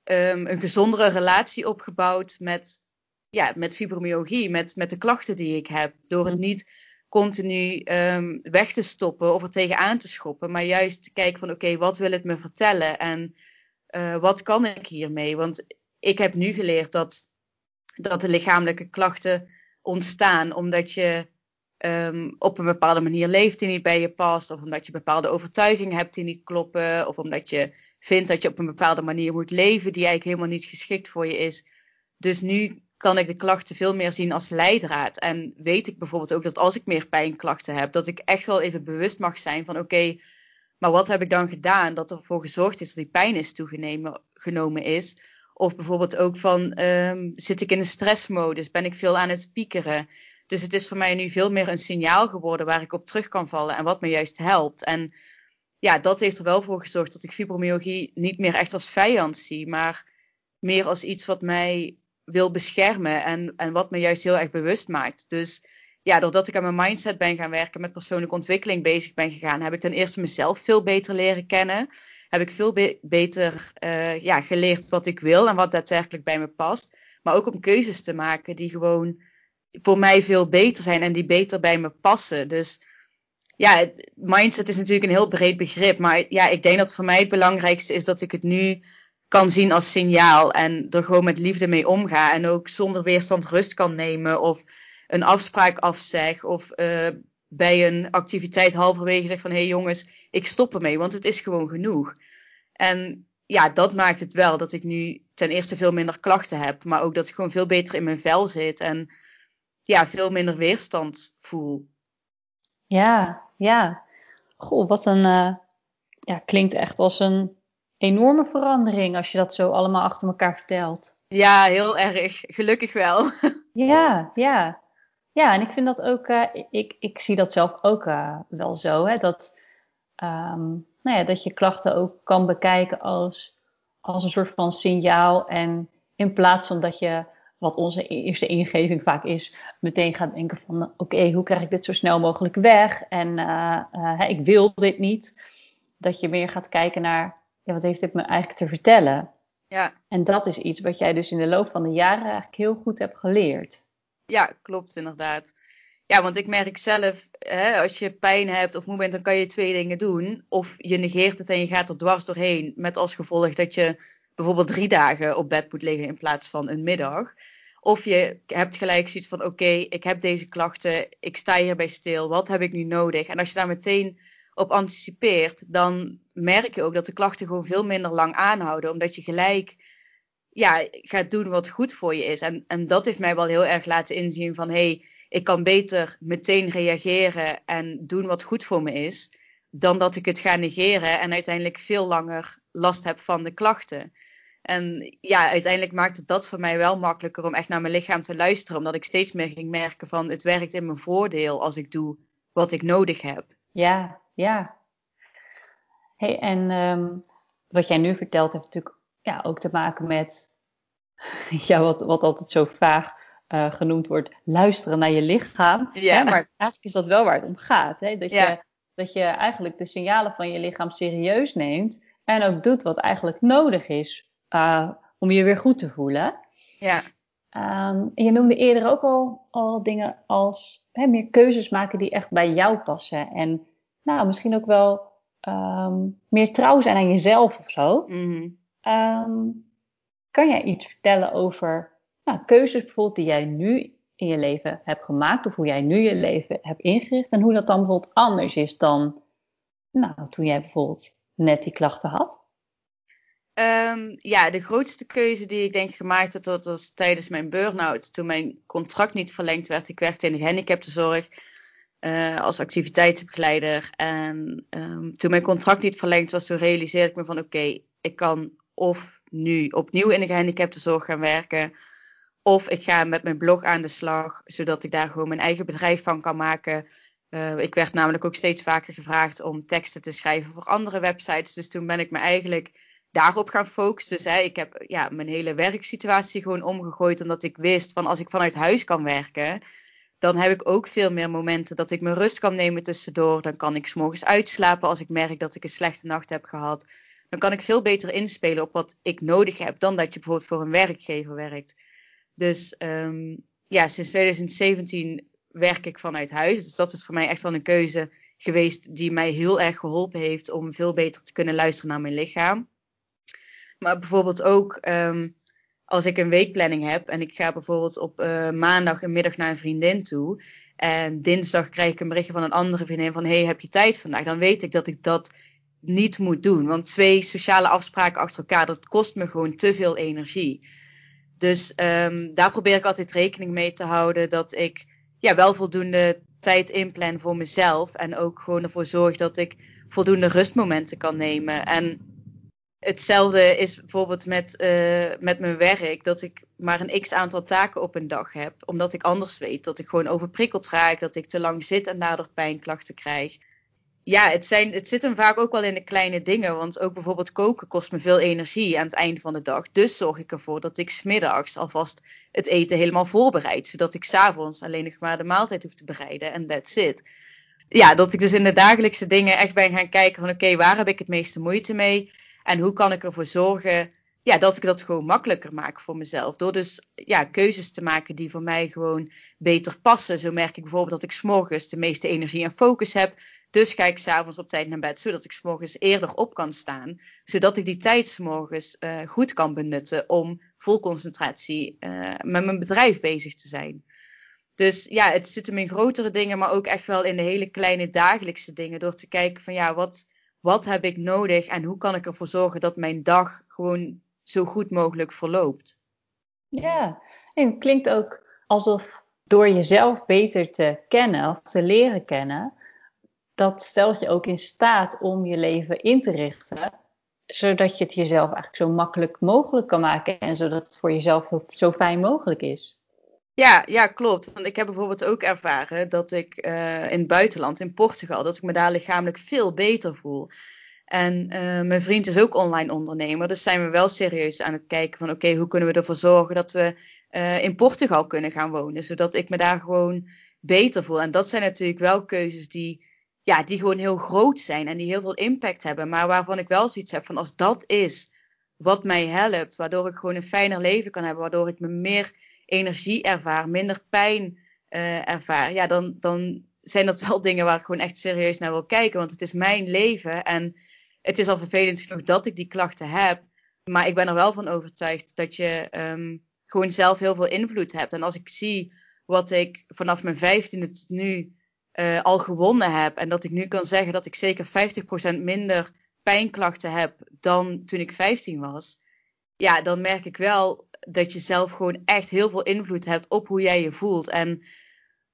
um, een gezondere relatie opgebouwd met, ja, met fibromyalgie, met, met de klachten die ik heb. Door het niet continu um, weg te stoppen of er tegenaan te schoppen, maar juist te kijken van oké, okay, wat wil het me vertellen en uh, wat kan ik hiermee? Want ik heb nu geleerd dat, dat de lichamelijke klachten ontstaan omdat je um, op een bepaalde manier leeft die niet bij je past, of omdat je bepaalde overtuigingen hebt die niet kloppen, of omdat je vindt dat je op een bepaalde manier moet leven die eigenlijk helemaal niet geschikt voor je is. Dus nu kan ik de klachten veel meer zien als leidraad. En weet ik bijvoorbeeld ook dat als ik meer pijnklachten heb, dat ik echt wel even bewust mag zijn van oké, maar wat heb ik dan gedaan dat ervoor gezorgd is dat die pijn is toegenomen is? Of bijvoorbeeld ook van um, zit ik in een stressmodus, ben ik veel aan het piekeren? Dus het is voor mij nu veel meer een signaal geworden waar ik op terug kan vallen en wat me juist helpt. En ja, dat heeft er wel voor gezorgd dat ik fibromyalgie niet meer echt als vijand zie, maar meer als iets wat mij wil beschermen en, en wat me juist heel erg bewust maakt. Dus ja, doordat ik aan mijn mindset ben gaan werken, met persoonlijke ontwikkeling bezig ben gegaan, heb ik ten eerste mezelf veel beter leren kennen. Heb ik veel be beter uh, ja, geleerd wat ik wil en wat daadwerkelijk bij me past. Maar ook om keuzes te maken die gewoon voor mij veel beter zijn en die beter bij me passen. Dus ja, mindset is natuurlijk een heel breed begrip. Maar ja, ik denk dat voor mij het belangrijkste is dat ik het nu kan zien als signaal en er gewoon met liefde mee omga. En ook zonder weerstand rust kan nemen of een afspraak afzeg of uh, bij een activiteit halverwege zeg van hé hey jongens, ik stop ermee, want het is gewoon genoeg. En ja, dat maakt het wel dat ik nu ten eerste veel minder klachten heb, maar ook dat ik gewoon veel beter in mijn vel zit en ja, veel minder weerstand voel. Ja, ja. Goh, wat een, uh, ja, klinkt echt als een enorme verandering als je dat zo allemaal achter elkaar vertelt. Ja, heel erg. Gelukkig wel. Ja, ja. Ja, en ik vind dat ook, uh, ik, ik zie dat zelf ook uh, wel zo, hè, dat, um, nou ja, dat je klachten ook kan bekijken als, als een soort van signaal. En in plaats van dat je, wat onze eerste ingeving vaak is, meteen gaat denken van, oké, okay, hoe krijg ik dit zo snel mogelijk weg? En uh, ik wil dit niet. Dat je meer gaat kijken naar, ja, wat heeft dit me eigenlijk te vertellen? Ja. En dat is iets wat jij dus in de loop van de jaren eigenlijk heel goed hebt geleerd. Ja, klopt inderdaad. Ja, want ik merk zelf, hè, als je pijn hebt of moe bent, dan kan je twee dingen doen. Of je negeert het en je gaat er dwars doorheen. Met als gevolg dat je bijvoorbeeld drie dagen op bed moet liggen in plaats van een middag. Of je hebt gelijk zoiets van: oké, ik heb deze klachten, ik sta hierbij stil, wat heb ik nu nodig? En als je daar meteen op anticipeert, dan merk je ook dat de klachten gewoon veel minder lang aanhouden, omdat je gelijk ja, gaat doen wat goed voor je is. En, en dat heeft mij wel heel erg laten inzien van hé, hey, ik kan beter meteen reageren en doen wat goed voor me is, dan dat ik het ga negeren en uiteindelijk veel langer last heb van de klachten. En ja, uiteindelijk maakte dat voor mij wel makkelijker om echt naar mijn lichaam te luisteren, omdat ik steeds meer ging merken van het werkt in mijn voordeel als ik doe wat ik nodig heb. Ja, ja. Hey, en um, wat jij nu vertelt heeft natuurlijk ja, ook te maken met ja, wat, wat altijd zo vaag uh, genoemd wordt, luisteren naar je lichaam. Ja. Hè? Maar eigenlijk is dat wel waar het om gaat. Hè? Dat, ja. je, dat je eigenlijk de signalen van je lichaam serieus neemt en ook doet wat eigenlijk nodig is uh, om je weer goed te voelen. Ja. Um, en je noemde eerder ook al, al dingen als hè, meer keuzes maken die echt bij jou passen. En nou, misschien ook wel um, meer trouw zijn aan jezelf of zo. Mm -hmm. um, kan jij iets vertellen over nou, keuzes bijvoorbeeld die jij nu in je leven hebt gemaakt, of hoe jij nu je leven hebt ingericht, en hoe dat dan bijvoorbeeld anders is dan nou, toen jij bijvoorbeeld net die klachten had? Um, ja, de grootste keuze die ik denk gemaakt dat was tijdens mijn burn-out. Toen mijn contract niet verlengd werd. Ik werkte in de gehandicaptenzorg uh, als activiteitsbegeleider. En um, toen mijn contract niet verlengd was, toen realiseerde ik me van oké, ik kan of nu opnieuw in de gehandicaptenzorg gaan werken. Of ik ga met mijn blog aan de slag, zodat ik daar gewoon mijn eigen bedrijf van kan maken. Uh, ik werd namelijk ook steeds vaker gevraagd om teksten te schrijven voor andere websites. Dus toen ben ik me eigenlijk daarop gaan focussen. Dus hè, ik heb ja, mijn hele werksituatie gewoon omgegooid. Omdat ik wist van als ik vanuit huis kan werken. Dan heb ik ook veel meer momenten dat ik mijn rust kan nemen tussendoor. Dan kan ik s'morgens uitslapen als ik merk dat ik een slechte nacht heb gehad. Dan kan ik veel beter inspelen op wat ik nodig heb dan dat je bijvoorbeeld voor een werkgever werkt. Dus um, ja, sinds 2017 werk ik vanuit huis. Dus dat is voor mij echt wel een keuze geweest die mij heel erg geholpen heeft om veel beter te kunnen luisteren naar mijn lichaam. Maar bijvoorbeeld ook um, als ik een weekplanning heb en ik ga bijvoorbeeld op uh, maandag een middag naar een vriendin toe. En dinsdag krijg ik een berichtje van een andere vriendin van hey, heb je tijd vandaag? Dan weet ik dat ik dat niet moet doen. Want twee sociale afspraken achter elkaar, dat kost me gewoon te veel energie. Dus um, daar probeer ik altijd rekening mee te houden dat ik ja, wel voldoende tijd inplan voor mezelf. En ook gewoon ervoor zorg dat ik voldoende rustmomenten kan nemen. En hetzelfde is bijvoorbeeld met, uh, met mijn werk. Dat ik maar een x aantal taken op een dag heb. Omdat ik anders weet dat ik gewoon overprikkeld raak. Dat ik te lang zit en daardoor pijnklachten krijg ja, het, zijn, het zit hem vaak ook wel in de kleine dingen. Want ook bijvoorbeeld koken kost me veel energie aan het einde van de dag. Dus zorg ik ervoor dat ik smiddags alvast het eten helemaal voorbereid. Zodat ik s'avonds alleen nog maar de maaltijd hoef te bereiden. En that's it. Ja, dat ik dus in de dagelijkse dingen echt ben gaan kijken van oké, waar heb ik het meeste moeite mee? En hoe kan ik ervoor zorgen ja, dat ik dat gewoon makkelijker maak voor mezelf. Door dus ja, keuzes te maken die voor mij gewoon beter passen. Zo merk ik bijvoorbeeld dat ik s'morgens de meeste energie en focus heb. Dus ga ik s'avonds op tijd naar bed, zodat ik s'morgens eerder op kan staan. Zodat ik die tijd s'morgens uh, goed kan benutten om vol concentratie uh, met mijn bedrijf bezig te zijn. Dus ja, het zit hem in grotere dingen, maar ook echt wel in de hele kleine dagelijkse dingen. Door te kijken van ja, wat, wat heb ik nodig en hoe kan ik ervoor zorgen dat mijn dag gewoon zo goed mogelijk verloopt. Ja, en het klinkt ook alsof door jezelf beter te kennen of te leren kennen, dat stelt je ook in staat om je leven in te richten, zodat je het jezelf eigenlijk zo makkelijk mogelijk kan maken en zodat het voor jezelf zo fijn mogelijk is. Ja, ja, klopt. Want ik heb bijvoorbeeld ook ervaren dat ik uh, in het buitenland, in Portugal, dat ik me daar lichamelijk veel beter voel. En uh, mijn vriend is ook online ondernemer, dus zijn we wel serieus aan het kijken van oké, hoe kunnen we ervoor zorgen dat we uh, in Portugal kunnen gaan wonen, zodat ik me daar gewoon beter voel. En dat zijn natuurlijk wel keuzes die, ja, die gewoon heel groot zijn en die heel veel impact hebben, maar waarvan ik wel zoiets heb van als dat is wat mij helpt, waardoor ik gewoon een fijner leven kan hebben, waardoor ik me meer energie ervaar, minder pijn uh, ervaar, ja, dan, dan zijn dat wel dingen waar ik gewoon echt serieus naar wil kijken, want het is mijn leven en het is al vervelend genoeg dat ik die klachten heb. Maar ik ben er wel van overtuigd dat je um, gewoon zelf heel veel invloed hebt. En als ik zie wat ik vanaf mijn vijftiende tot nu uh, al gewonnen heb. En dat ik nu kan zeggen dat ik zeker 50% minder pijnklachten heb dan toen ik 15 was. Ja, dan merk ik wel dat je zelf gewoon echt heel veel invloed hebt op hoe jij je voelt. En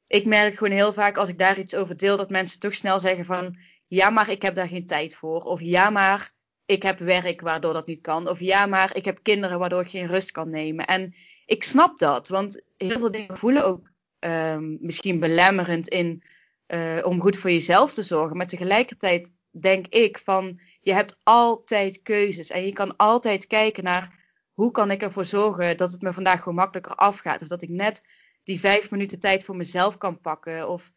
ik merk gewoon heel vaak als ik daar iets over deel, dat mensen toch snel zeggen van ja, maar ik heb daar geen tijd voor. Of ja, maar ik heb werk waardoor dat niet kan. Of ja, maar ik heb kinderen waardoor ik geen rust kan nemen. En ik snap dat, want heel veel dingen voelen ook um, misschien belemmerend in uh, om goed voor jezelf te zorgen. Maar tegelijkertijd denk ik van je hebt altijd keuzes en je kan altijd kijken naar hoe kan ik ervoor zorgen dat het me vandaag gewoon makkelijker afgaat. Of dat ik net die vijf minuten tijd voor mezelf kan pakken. Of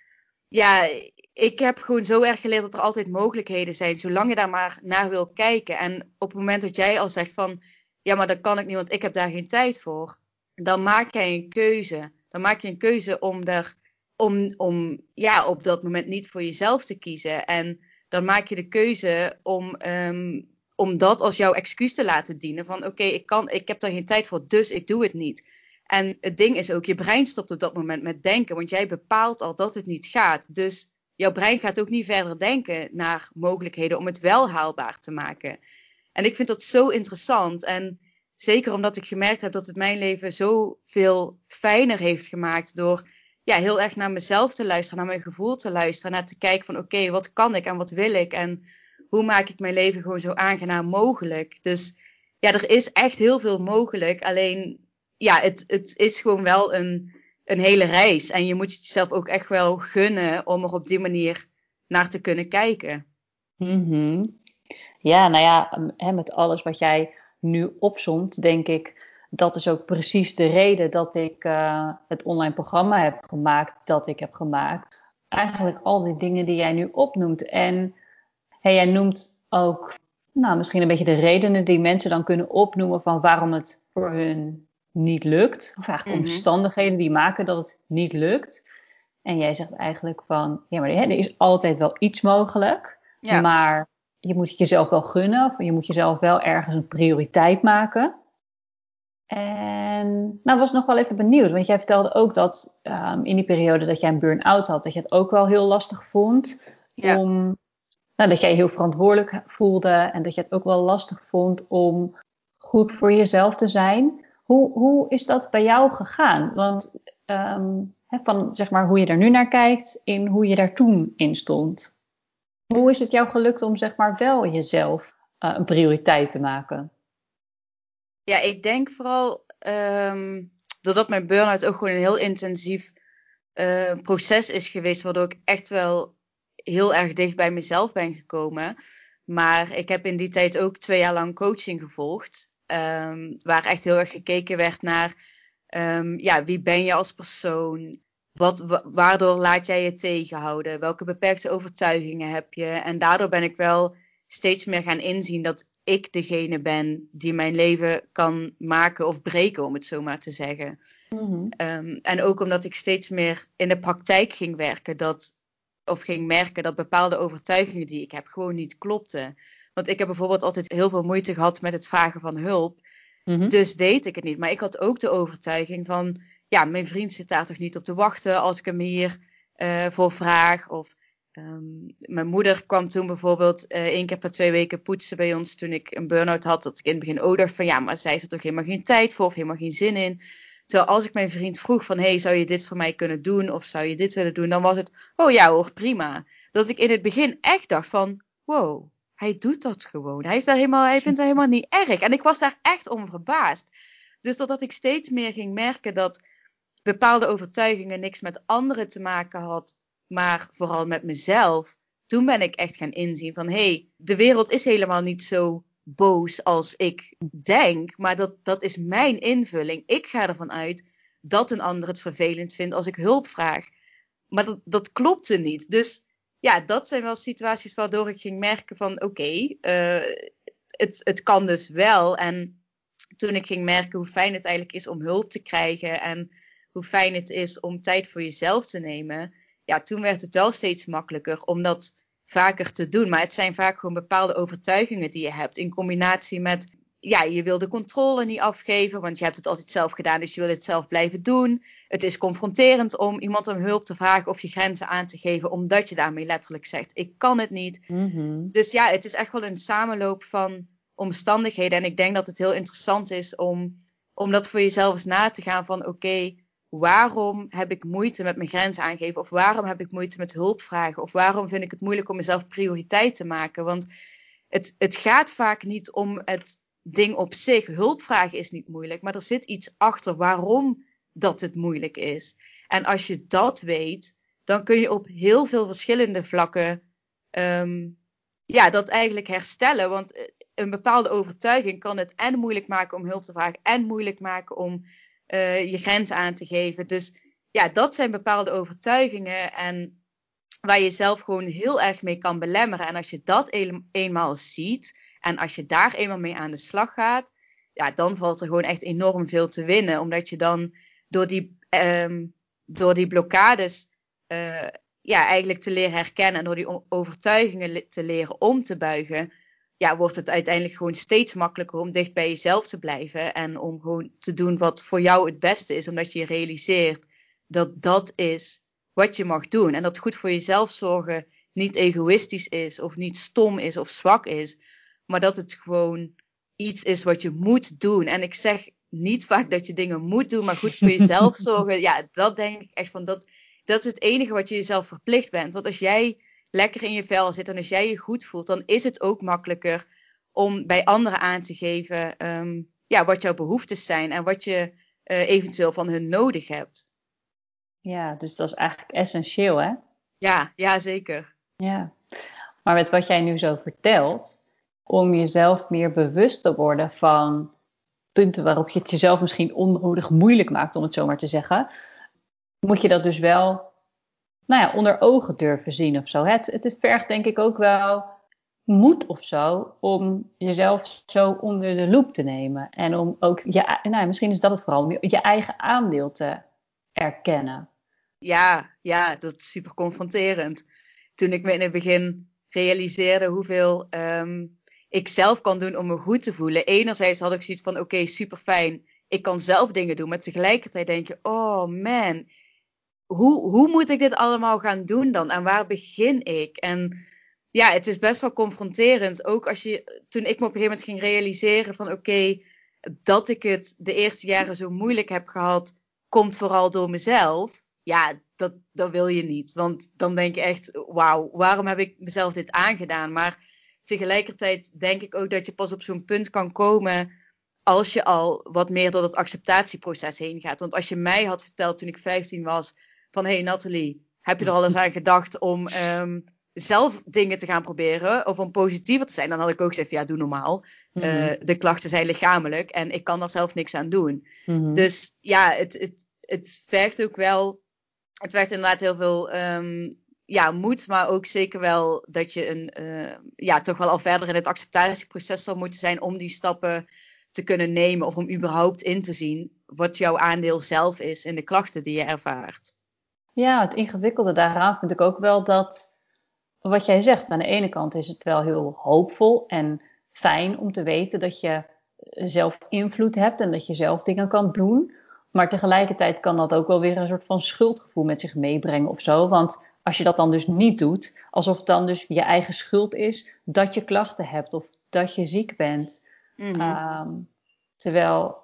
ja, ik heb gewoon zo erg geleerd dat er altijd mogelijkheden zijn, zolang je daar maar naar wil kijken. En op het moment dat jij al zegt van, ja, maar dat kan ik niet, want ik heb daar geen tijd voor, dan maak jij een keuze. Dan maak je een keuze om, er, om, om ja, op dat moment niet voor jezelf te kiezen. En dan maak je de keuze om, um, om dat als jouw excuus te laten dienen. Van oké, ik kan, ik heb daar geen tijd voor, dus ik doe het niet. En het ding is ook, je brein stopt op dat moment met denken, want jij bepaalt al dat het niet gaat. Dus jouw brein gaat ook niet verder denken naar mogelijkheden om het wel haalbaar te maken. En ik vind dat zo interessant. En zeker omdat ik gemerkt heb dat het mijn leven zo veel fijner heeft gemaakt door ja, heel erg naar mezelf te luisteren, naar mijn gevoel te luisteren, naar te kijken van oké, wat kan ik en wat wil ik en hoe maak ik mijn leven gewoon zo aangenaam mogelijk. Dus ja, er is echt heel veel mogelijk. Alleen ja, het, het is gewoon wel een, een hele reis. En je moet jezelf ook echt wel gunnen om er op die manier naar te kunnen kijken. Mm Ja, nou ja, met alles wat jij nu opzomt, denk ik, dat is ook precies de reden dat ik uh, het online programma heb gemaakt dat ik heb gemaakt. Eigenlijk al die dingen die jij nu opnoemt. En hey, jij noemt ook nou, misschien een beetje de redenen die mensen dan kunnen opnoemen van waarom het voor hun niet lukt. Of eigenlijk mhm. omstandigheden die maken dat het niet lukt. En jij zegt eigenlijk van, ja, maar er is altijd wel iets mogelijk. Maar je moet het jezelf wel gunnen. Of je moet jezelf wel ergens een prioriteit maken. En nou was nog wel even benieuwd, want jij vertelde ook dat um, in die periode dat jij een burn-out had, dat je het ook wel heel lastig vond om, nou, dat jij je heel verantwoordelijk voelde en dat je het ook wel lastig vond om goed voor jezelf te zijn. Hoe, hoe is dat bij jou gegaan? Want um, van zeg maar hoe je er nu naar kijkt in hoe je daar toen in stond. Hoe is het jou gelukt om zeg maar wel jezelf uh, een prioriteit te maken? Ja, ik denk vooral um, doordat mijn burn-out ook gewoon een heel intensief uh, proces is geweest, waardoor ik echt wel heel erg dicht bij mezelf ben gekomen. Maar ik heb in die tijd ook twee jaar lang coaching gevolgd, um, waar echt heel erg gekeken werd naar, um, ja, wie ben je als persoon? Wat, waardoor laat jij je tegenhouden? Welke beperkte overtuigingen heb je? En daardoor ben ik wel steeds meer gaan inzien dat ik degene ben die mijn leven kan maken of breken, om het zo maar te zeggen. Mm-hmm. Um, en ook omdat ik steeds meer in de praktijk ging werken, dat, of ging merken dat bepaalde overtuigingen die ik heb gewoon niet klopten. Want ik heb bijvoorbeeld altijd heel veel moeite gehad met het vragen van hulp. Mm-hmm. Dus deed ik het niet. Maar ik had ook de overtuiging van, ja, mijn vriend zit daar toch niet op te wachten als ik hem hier uh, voor vraag. Of Um, mijn moeder kwam toen bijvoorbeeld uh, één keer per twee weken poetsen bij ons toen ik een burn-out had. Dat ik in het begin ook van ja, maar zij heeft er toch helemaal geen tijd voor of helemaal geen zin in. Terwijl als ik mijn vriend vroeg van hey, zou je dit voor mij kunnen doen of zou je dit willen doen, dan was het oh ja hoor, prima. Dat ik in het begin echt dacht van wow, hij doet dat gewoon. Hij, heeft daar helemaal, hij vindt dat helemaal niet erg. En ik was daar echt om verbaasd. Dus doordat ik steeds meer ging merken dat bepaalde overtuigingen niks met anderen te maken had maar vooral met mezelf. Toen ben ik echt gaan inzien van hé, hey, de wereld is helemaal niet zo boos als ik denk, maar dat, dat is mijn invulling. Ik ga ervan uit dat een ander het vervelend vindt als ik hulp vraag. Maar dat, dat klopte niet. Dus ja, dat zijn wel situaties waardoor ik ging merken van oké, uh, het, het kan dus wel. En toen ik ging merken hoe fijn het eigenlijk is om hulp te krijgen en hoe fijn het is om tijd voor jezelf te nemen, ja, toen werd het wel steeds makkelijker om dat vaker te doen. Maar het zijn vaak gewoon bepaalde overtuigingen die je hebt in combinatie met, ja, je wil de controle niet afgeven, want je hebt het altijd zelf gedaan, dus je wil het zelf blijven doen. Het is confronterend om iemand om hulp te vragen of je grenzen aan te geven, omdat je daarmee letterlijk zegt, ik kan het niet. Mm-hmm. Dus ja, het is echt wel een samenloop van omstandigheden. En ik denk dat het heel interessant is om, om dat voor jezelf eens na te gaan van, oké, waarom heb ik moeite met mijn grenzen aangeven? Of waarom heb ik moeite met hulp vragen? Of waarom vind ik het moeilijk om mezelf prioriteit te maken? Want het, het gaat vaak niet om het ding op zich. Hulp vragen is niet moeilijk, maar er zit iets achter waarom dat het moeilijk is. En als je dat weet, dan kun je op heel veel verschillende vlakken um, ja, dat eigenlijk herstellen. Want eh, een bepaalde overtuiging kan het en moeilijk maken om hulp te vragen en moeilijk maken om uh, je grenzen aan te geven. Dus ja, dat zijn bepaalde overtuigingen en waar je zelf gewoon heel erg mee kan belemmeren. En als je dat eenmaal ziet en als je daar eenmaal mee aan de slag gaat, ja, dan valt er gewoon echt enorm veel te winnen. Omdat je dan door die, um, door die blokkades uh, ja, eigenlijk te leren herkennen en door die overtuigingen te leren om te buigen, ja, wordt het uiteindelijk gewoon steeds makkelijker om dicht bij jezelf te blijven. En om gewoon te doen wat voor jou het beste is. Omdat je realiseert dat dat is wat je mag doen. En dat goed voor jezelf zorgen niet egoïstisch is. Of niet stom is of zwak is. Maar dat het gewoon iets is wat je moet doen. En ik zeg niet vaak dat je dingen moet doen, maar goed voor jezelf zorgen. Ja, dat denk ik echt van dat. Dat is het enige wat je jezelf verplicht bent. Want als jij lekker in je vel zit en als jij je goed voelt, dan is het ook makkelijker om bij anderen aan te geven ehm, ja, wat jouw behoeftes zijn en wat je uh, eventueel van hun nodig hebt. Ja, dus dat is eigenlijk essentieel, hè? Ja, ja, zeker. Ja, maar met wat jij nu zo vertelt, om jezelf meer bewust te worden van punten waarop je het jezelf misschien onnodig moeilijk maakt, om het zo maar te zeggen, moet je dat dus wel nou ja, onder ogen durven zien of zo. Het, het vergt denk ik ook wel moed of zo om jezelf zo onder de loep te nemen. En om ook je, nou, misschien is dat het vooral, om je, eigen aandeel te erkennen. Ja, ja, dat is super confronterend. Toen ik me in het begin realiseerde hoeveel um, ik zelf kan doen om me goed te voelen. Enerzijds had ik zoiets van: oké, super fijn. Ik kan zelf dingen doen. Maar tegelijkertijd denk je: oh man, hoe, hoe moet ik dit allemaal gaan doen dan? En waar begin ik? En ja, het is best wel confronterend. Ook als je, toen ik me op een gegeven moment ging realiseren van oké, dat ik het de eerste jaren zo moeilijk heb gehad, komt vooral door mezelf. Ja, dat, dat wil je niet. Want dan denk je echt, wauw, waarom heb ik mezelf dit aangedaan? Maar tegelijkertijd denk ik ook dat je pas op zo'n punt kan komen als je al wat meer door dat acceptatieproces heen gaat. Want als je mij had verteld toen ik 15 was, van hey Nathalie, heb je er al eens aan gedacht om um, zelf dingen te gaan proberen of om positiever te zijn? Dan had ik ook gezegd, ja, doe normaal. Mm de klachten zijn lichamelijk en ik kan daar zelf niks aan doen. Mm Dus ja, het, het, het vergt ook wel, het vergt inderdaad heel veel um, ja, moed, maar ook zeker wel dat je een, uh, ja, toch wel al verder in het acceptatieproces zal moeten zijn om die stappen te kunnen nemen of om überhaupt in te zien wat jouw aandeel zelf is in de klachten die je ervaart. Ja, het ingewikkelde daaraan vind ik ook wel dat, wat jij zegt, aan de ene kant is het wel heel hoopvol en fijn om te weten dat je zelf invloed hebt en dat je zelf dingen kan doen. Maar tegelijkertijd kan dat ook wel weer een soort van schuldgevoel met zich meebrengen of zo. Want als je dat dan dus niet doet, alsof het dan dus je eigen schuld is dat je klachten hebt of dat je ziek bent. Mm -hmm. terwijl,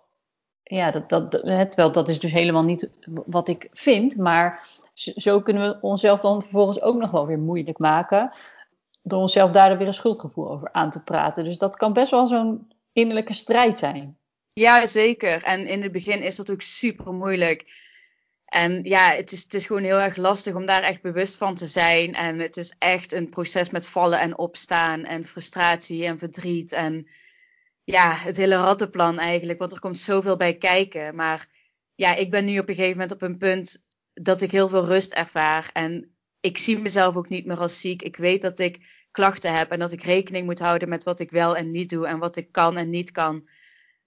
ja, dat, dat, terwijl dat is dus helemaal niet wat ik vind. Maar zo kunnen we onszelf dan vervolgens ook nog wel weer moeilijk maken. Door onszelf daar weer een schuldgevoel over aan te praten. Dus dat kan best wel zo'n innerlijke strijd zijn. Ja, zeker. En in het begin is dat ook super moeilijk. En ja, het is, het is gewoon heel erg lastig om daar echt bewust van te zijn. En het is echt een proces met vallen en opstaan en frustratie en verdriet. En ja, het hele rattenplan eigenlijk. Want er komt zoveel bij kijken. Maar ja, ik ben nu op een gegeven moment op een punt dat ik heel veel rust ervaar. En ik zie mezelf ook niet meer als ziek. Ik weet dat ik klachten heb en dat ik rekening moet houden met wat ik wel en niet doe en wat ik kan en niet kan.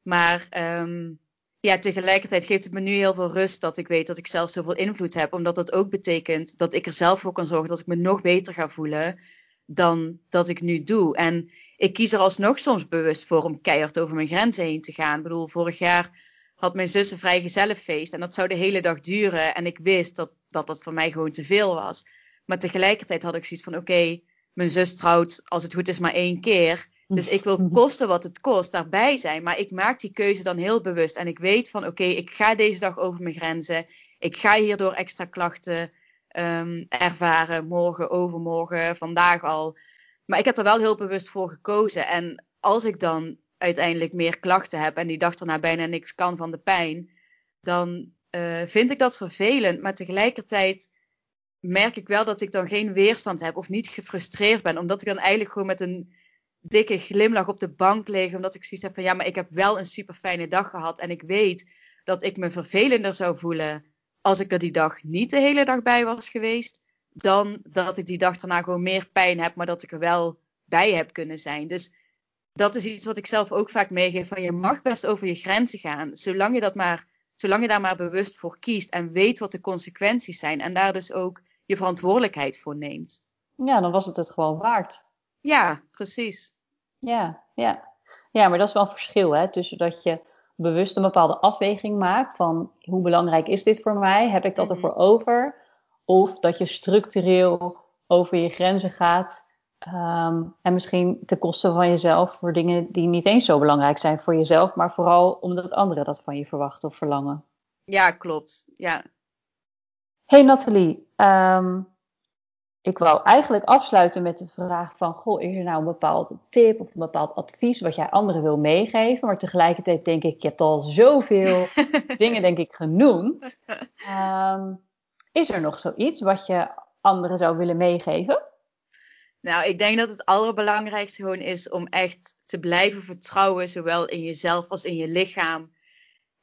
Maar um, ja, tegelijkertijd geeft het me nu heel veel rust dat ik weet dat ik zelf zoveel invloed heb. Omdat dat ook betekent dat ik er zelf voor kan zorgen dat ik me nog beter ga voelen dan dat ik nu doe. En ik kies er alsnog soms bewust voor om keihard over mijn grenzen heen te gaan. Ik bedoel, vorig jaar had mijn zus een vrijgezellenfeest. En dat zou de hele dag duren. En ik wist dat, dat dat voor mij gewoon te veel was. Maar tegelijkertijd had ik zoiets van: oké, mijn zus trouwt als het goed is maar één keer. Dus ik wil kosten wat het kost daarbij zijn. Maar ik maak die keuze dan heel bewust. En ik weet van: oké, ik ga deze dag over mijn grenzen. Ik ga hierdoor extra klachten um, ervaren. Morgen, overmorgen, vandaag al. Maar ik heb er wel heel bewust voor gekozen. En als ik dan uiteindelijk meer klachten heb en die dag erna bijna niks kan van de pijn, dan uh, vind ik dat vervelend. Maar tegelijkertijd merk ik wel dat ik dan geen weerstand heb of niet gefrustreerd ben, omdat ik dan eigenlijk gewoon met een dikke glimlach op de bank lig, omdat ik zoiets heb van ja, maar ik heb wel een super fijne dag gehad en ik weet dat ik me vervelender zou voelen als ik er die dag niet de hele dag bij was geweest, dan dat ik die dag daarna gewoon meer pijn heb, maar dat ik er wel bij heb kunnen zijn. Dus dat is iets wat ik zelf ook vaak meegeef. Van je mag best over je grenzen gaan. Zolang je, dat maar, zolang je daar maar bewust voor kiest. En weet wat de consequenties zijn. En daar dus ook je verantwoordelijkheid voor neemt. Ja, dan was het het gewoon waard. Ja, precies. Ja, ja. ja, maar dat is wel een verschil hè, tussen dat je bewust een bepaalde afweging maakt van hoe belangrijk is dit voor mij? Heb ik dat Mhm. ervoor over? Of dat je structureel over je grenzen gaat ehm, en misschien ten koste van jezelf voor dingen die niet eens zo belangrijk zijn voor jezelf, maar vooral omdat anderen dat van je verwachten of verlangen. Ja, klopt. Ja. Hey Nathalie, ehm, ik wou eigenlijk afsluiten met de vraag van, goh, is er nou een bepaalde tip of een bepaald advies wat jij anderen wil meegeven? Maar tegelijkertijd denk ik, je hebt al zoveel dingen denk ik genoemd. Ehm, is er nog zoiets wat je anderen zou willen meegeven? Nou, ik denk dat het allerbelangrijkste gewoon is om echt te blijven vertrouwen, zowel in jezelf als in je lichaam.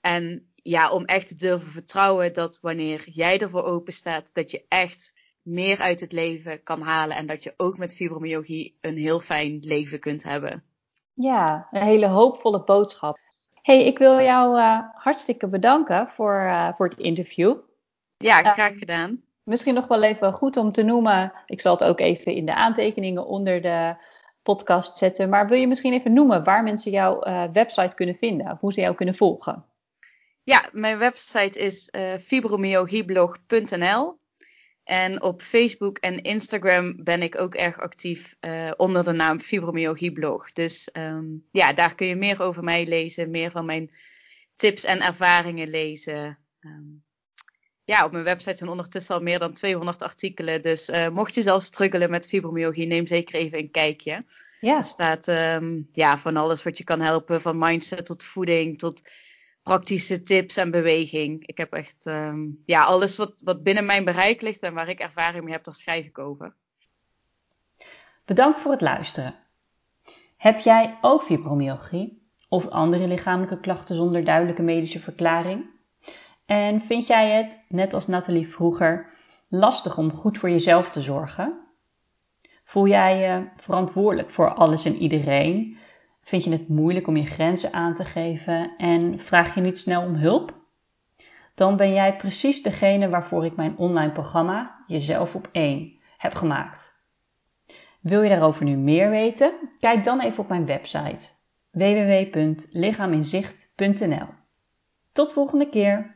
En ja, om echt te durven vertrouwen dat wanneer jij ervoor open staat, dat je echt meer uit het leven kan halen. En dat je ook met fibromyalgie een heel fijn leven kunt hebben. Ja, een hele hoopvolle boodschap. hey, ik wil jou uh, hartstikke bedanken voor, uh, voor het interview. Ja, graag gedaan. Misschien nog wel even goed om te noemen. Ik zal het ook even in de aantekeningen onder de podcast zetten. Maar wil je misschien even noemen waar mensen jouw uh, website kunnen vinden? Of hoe ze jou kunnen volgen? Ja, mijn website is uh. En op Facebook en Instagram ben ik ook erg actief uh, onder de naam Fibromyalgieblog. Dus um, ja, daar kun je meer over mij lezen, meer van mijn tips en ervaringen lezen. Um, ja, op mijn website zijn ondertussen al meer dan 200 artikelen. Dus uh, mocht je zelf struggelen met fibromyalgie, neem zeker even een kijkje. Ja. Er staat um, ja, van alles wat je kan helpen, van mindset tot voeding, tot praktische tips en beweging. Ik heb echt um, ja, alles wat, wat binnen mijn bereik ligt en waar ik ervaring mee heb, daar schrijf ik over. Bedankt voor het luisteren. Heb jij ook fibromyalgie of andere lichamelijke klachten zonder duidelijke medische verklaring? En vind jij het, net als Nathalie vroeger, lastig om goed voor jezelf te zorgen? Voel jij je verantwoordelijk voor alles en iedereen? Vind je het moeilijk om je grenzen aan te geven en vraag je niet snel om hulp? Dan ben jij precies degene waarvoor ik mijn online programma Jezelf op 1 heb gemaakt. Wil je daarover nu meer weten? Kijk dan even op mijn website www.lichaaminzicht.nl. Tot volgende keer!